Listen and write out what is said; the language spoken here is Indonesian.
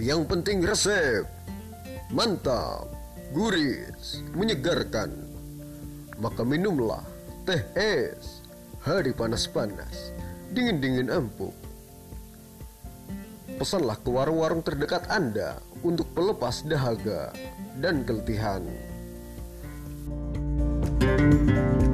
Yang penting resep. Mantap, gurih, menyegarkan. Maka minumlah teh es. Hari panas-panas, dingin-dingin empuk. Pesanlah ke warung-warung terdekat Anda untuk pelepas dahaga dan keletihan. thank you